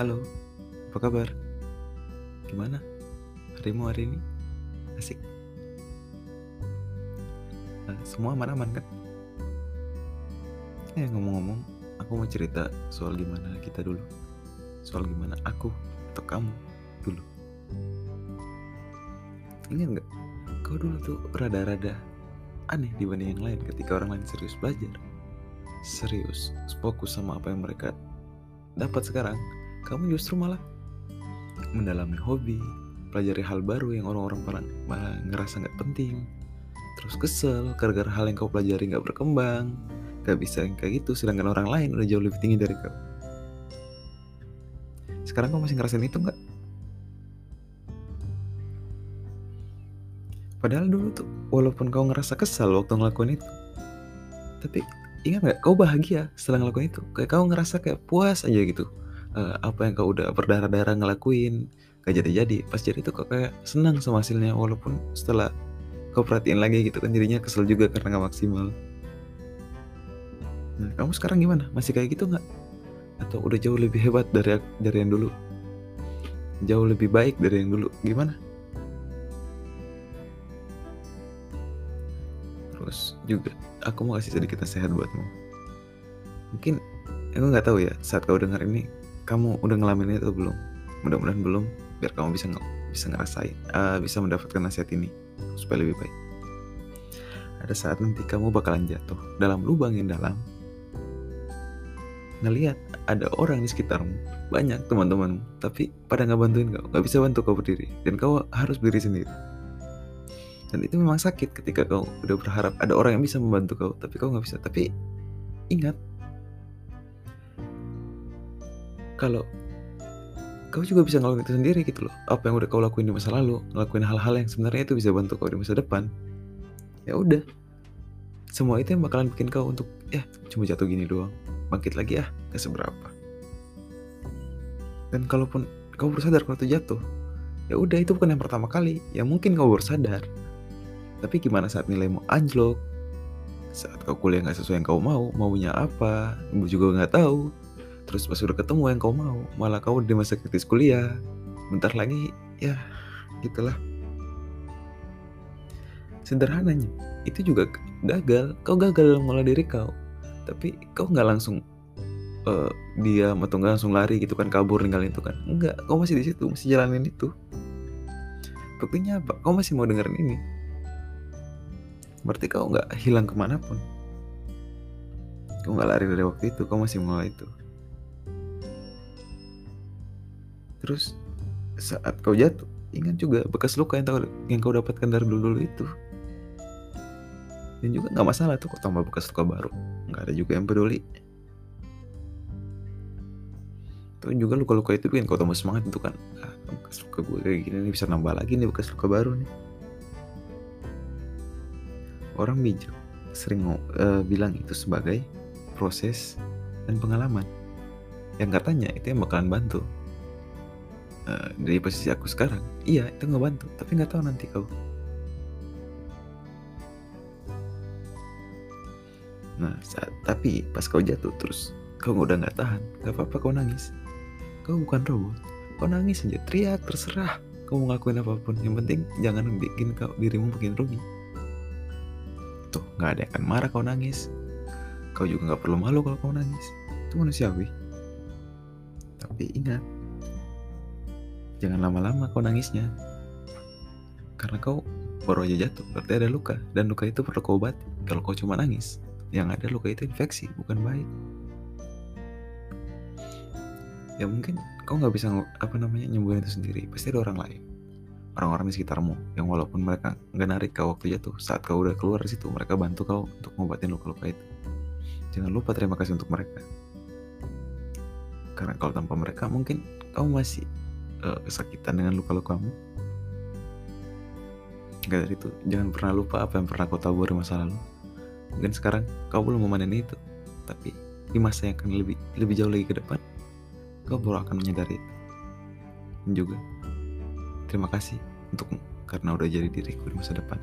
Halo, apa kabar? Gimana? Harimu hari ini? Asik. Nah, semua aman-aman kan? Eh ngomong-ngomong, aku mau cerita soal gimana kita dulu. Soal gimana aku atau kamu dulu. Ingat nggak? Kau dulu tuh rada-rada aneh dibanding yang lain ketika orang lain serius belajar. Serius, fokus sama apa yang mereka dapat sekarang. Kamu justru malah mendalami hobi, pelajari hal baru yang orang-orang malah ngerasa nggak penting. Terus kesel gara-gara hal yang kau pelajari nggak berkembang, gak bisa yang kayak gitu, sedangkan orang lain udah jauh lebih tinggi dari kau. Sekarang kau masih ngerasain itu nggak? Padahal dulu tuh, walaupun kau ngerasa kesal waktu ngelakuin itu, tapi ingat nggak, kau bahagia setelah ngelakuin itu. Kayak kau ngerasa kayak puas aja gitu. Uh, apa yang kau udah berdarah-darah ngelakuin, gak jadi-jadi. Pas jadi itu kau kayak senang sama hasilnya, walaupun setelah kau perhatiin lagi gitu kan dirinya kesel juga karena gak maksimal. Nah, kamu sekarang gimana? Masih kayak gitu nggak? Atau udah jauh lebih hebat dari dari yang dulu? Jauh lebih baik dari yang dulu? Gimana? terus juga aku mau kasih sedikit nasihat buatmu mungkin aku nggak tahu ya saat kau dengar ini kamu udah ngalamin itu belum? Mudah-mudahan belum biar kamu bisa bisa ngerasain uh, bisa mendapatkan nasihat ini supaya lebih baik. Ada saat nanti kamu bakalan jatuh dalam lubang yang dalam. Ngelihat ada orang di sekitarmu banyak teman-temanmu tapi pada nggak bantuin kau nggak bisa bantu kau berdiri dan kau harus berdiri sendiri. Dan itu memang sakit ketika kau udah berharap ada orang yang bisa membantu kau tapi kau nggak bisa. Tapi ingat kalau kau juga bisa ngelakuin itu sendiri gitu loh. Apa yang udah kau lakuin di masa lalu ngelakuin hal-hal yang sebenarnya itu bisa bantu kau di masa depan. Ya udah. Semua itu yang bakalan bikin kau untuk ya cuma jatuh gini doang. Bangkit lagi ya gak seberapa. Dan kalaupun kau baru sadar kalau itu jatuh ya udah itu bukan yang pertama kali. Ya mungkin kau baru sadar. Tapi gimana saat nilaimu anjlok? Saat kau kuliah nggak sesuai yang kau mau, maunya apa? Ibu juga nggak tahu. Terus pas udah ketemu yang kau mau, malah kau di masa kritis kuliah. Bentar lagi, ya gitulah. Sederhananya, itu juga gagal. Kau gagal mengolah diri kau. Tapi kau nggak langsung uh, dia atau nggak langsung lari gitu kan kabur ninggalin itu kan enggak kau masih di situ masih jalanin itu buktinya apa kau masih mau dengerin ini berarti kau nggak hilang ke mana pun kau nggak lari dari waktu itu kau masih mulai itu terus saat kau jatuh ingat juga bekas luka yang, tahu, yang kau dapatkan dari dulu, dulu itu. Dan juga nggak masalah tuh kau tambah bekas luka baru. Nggak ada juga yang peduli. Tuh juga luka-luka itu bikin kau tambah semangat itu kan. Ah, bekas luka gue kayak gini nih bisa nambah lagi nih bekas luka baru nih. Orang bijak sering uh, bilang itu sebagai proses dan pengalaman. Yang katanya itu yang bakalan bantu uh, dari posisi aku sekarang? Iya itu nggak bantu. Tapi nggak tahu nanti kau. Nah saat, tapi pas kau jatuh terus kau udah nggak tahan. Gak apa-apa kau nangis. Kau bukan robot. Kau nangis aja. Teriak terserah. Kau mau ngelakuin apa pun. Yang penting jangan bikin kau dirimu makin rugi. Tuh nggak ada yang akan marah kau nangis. Kau juga nggak perlu malu kalau kau nangis. Itu manusiawi. Tapi ingat jangan lama-lama kau nangisnya. Karena kau baru aja jatuh berarti ada luka. Dan luka itu perlu kau obati. Kalau kau cuma nangis yang ada luka itu infeksi bukan baik. Ya mungkin kau nggak bisa apa namanya nyembuhin itu sendiri. Pasti ada orang lain. Orang-orang di sekitarmu yang walaupun mereka nggak narik kau waktu jatuh saat kau udah keluar dari situ mereka bantu kau untuk ngobatin luka-luka itu. Jangan lupa terima kasih untuk mereka. Karena kalau tanpa mereka mungkin kau masih uh, kesakitan dengan luka-lukamu Gak dari itu. Jangan pernah lupa apa yang pernah kau tahu dari masa lalu. Mungkin sekarang kau belum memanen itu. Tapi di masa yang akan lebih lebih jauh lagi ke depan kau baru akan menyadari dan juga terima kasih untuk karena udah jadi diriku di masa depan.